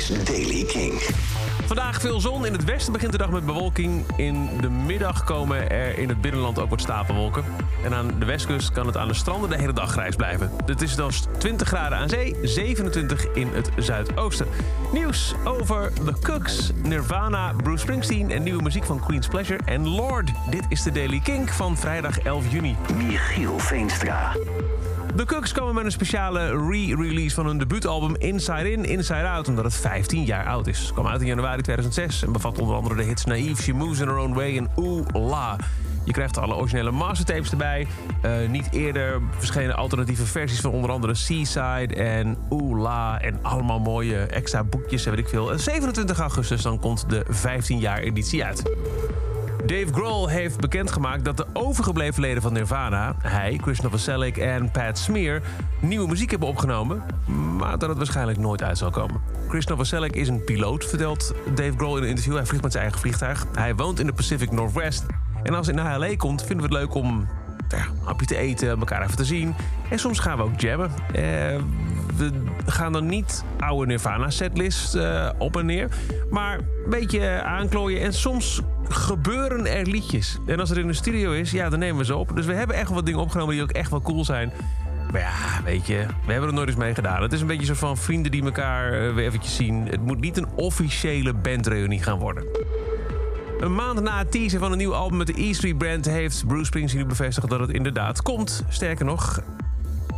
is Daily King. Vandaag veel zon. In het westen begint de dag met bewolking. In de middag komen er in het binnenland ook wat stapelwolken. En aan de westkust kan het aan de stranden de hele dag grijs blijven. Het is dan 20 graden aan zee, 27 in het zuidoosten. Nieuws over The Cooks, Nirvana, Bruce Springsteen... en nieuwe muziek van Queen's Pleasure en Lord. Dit is de Daily Kink van vrijdag 11 juni. Michiel Veenstra. De Cooks komen met een speciale re-release van hun debuutalbum Inside In, Inside Out, omdat het 15 jaar oud is. Het kwam uit in januari 2006 en bevat onder andere de hits Naive, She Moves in Her Own Way en Ooh La. Je krijgt alle originele mastertapes erbij. Uh, niet eerder verschenen alternatieve versies van onder andere Seaside en Ooh La. En allemaal mooie extra boekjes en weet ik veel. 27 augustus dan komt de 15 jaar editie uit. Dave Grohl heeft bekendgemaakt dat de overgebleven leden van Nirvana... hij, Chris Novoselic en Pat Smear... nieuwe muziek hebben opgenomen... maar dat het waarschijnlijk nooit uit zal komen. Chris Novoselic is een piloot, vertelt Dave Grohl in een interview. Hij vliegt met zijn eigen vliegtuig. Hij woont in de Pacific Northwest. En als hij naar LA komt, vinden we het leuk om ja, een hapje te eten, elkaar even te zien. En soms gaan we ook jammen. Eh, we gaan dan niet oude Nirvana setlist uh, op en neer. Maar een beetje aanklooien. En soms gebeuren er liedjes. En als het in de studio is, ja, dan nemen we ze op. Dus we hebben echt wat dingen opgenomen die ook echt wel cool zijn. Maar ja, weet je, we hebben er nooit eens mee gedaan. Het is een beetje zo van vrienden die elkaar uh, weer eventjes zien. Het moet niet een officiële bandreunie gaan worden. Een maand na het teaser van een nieuw album met de E Street Brand... heeft Bruce Springsteen nu bevestigd dat het inderdaad komt. Sterker nog,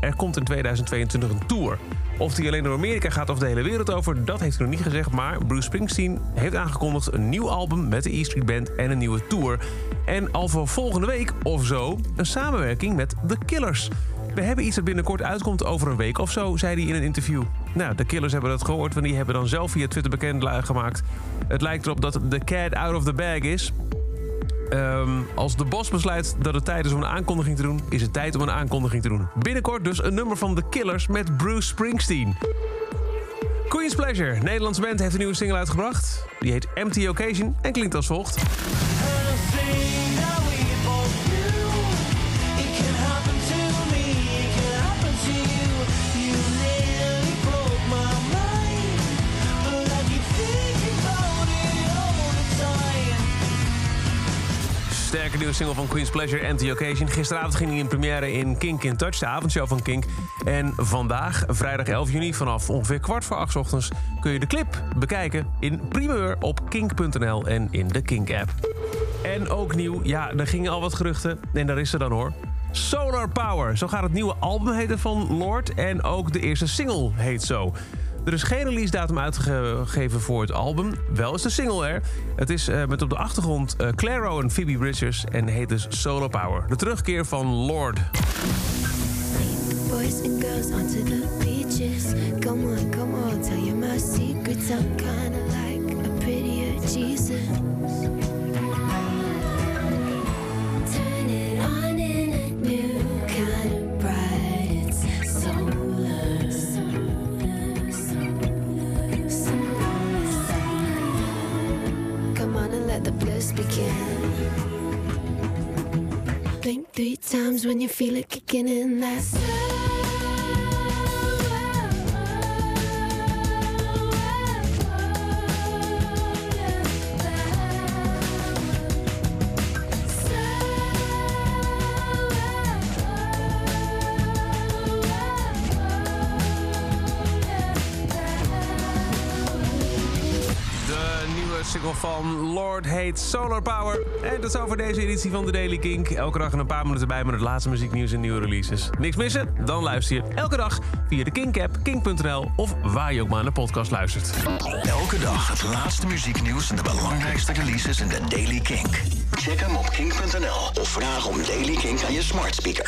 er komt in 2022 een tour. Of die alleen door Amerika gaat of de hele wereld over, dat heeft hij nog niet gezegd. Maar Bruce Springsteen heeft aangekondigd een nieuw album met de E Street Band en een nieuwe tour. En al voor volgende week of zo een samenwerking met The Killers. We hebben iets dat binnenkort uitkomt over een week of zo, zei hij in een interview. Nou, de Killers hebben dat gehoord, want die hebben dan zelf via Twitter bekend gemaakt. Het lijkt erop dat The Cat Out of the Bag is. Um, als de bos besluit dat het tijd is om een aankondiging te doen... is het tijd om een aankondiging te doen. Binnenkort dus een nummer van The Killers met Bruce Springsteen. Queen's Pleasure, Nederlandse band, heeft een nieuwe single uitgebracht. Die heet Empty Occasion en klinkt als volgt. Sterke nieuwe single van Queen's Pleasure, Anti Occasion. Gisteravond ging hij in première in Kink in Touch, de avondshow van Kink. En vandaag, vrijdag 11 juni, vanaf ongeveer kwart voor acht ochtends... kun je de clip bekijken in primeur op kink.nl en in de Kink-app. En ook nieuw, ja, er gingen al wat geruchten. En daar is ze dan hoor. Solar Power, zo gaat het nieuwe album heten van Lord. En ook de eerste single heet zo. Er is geen release datum uitgegeven voor het album. Wel is de single er. Het is uh, met op de achtergrond uh, Claro en Phoebe Bridgers en heet dus Solo Power. De terugkeer van Lord. Boys and girls onto the beaches. Come on, come on, you begin. Three times when you feel it kicking in. That's van Lord Hate Solar Power. En dat is over deze editie van de Daily Kink. Elke dag een paar minuten bij met het laatste muzieknieuws en nieuwe releases. Niks missen? Dan luister je elke dag via de Kink-app, kink.nl of waar je ook maar naar de podcast luistert. Elke dag het laatste muzieknieuws en de belangrijkste releases in de Daily Kink. Check hem op kink.nl of vraag om Daily Kink aan je smart speaker.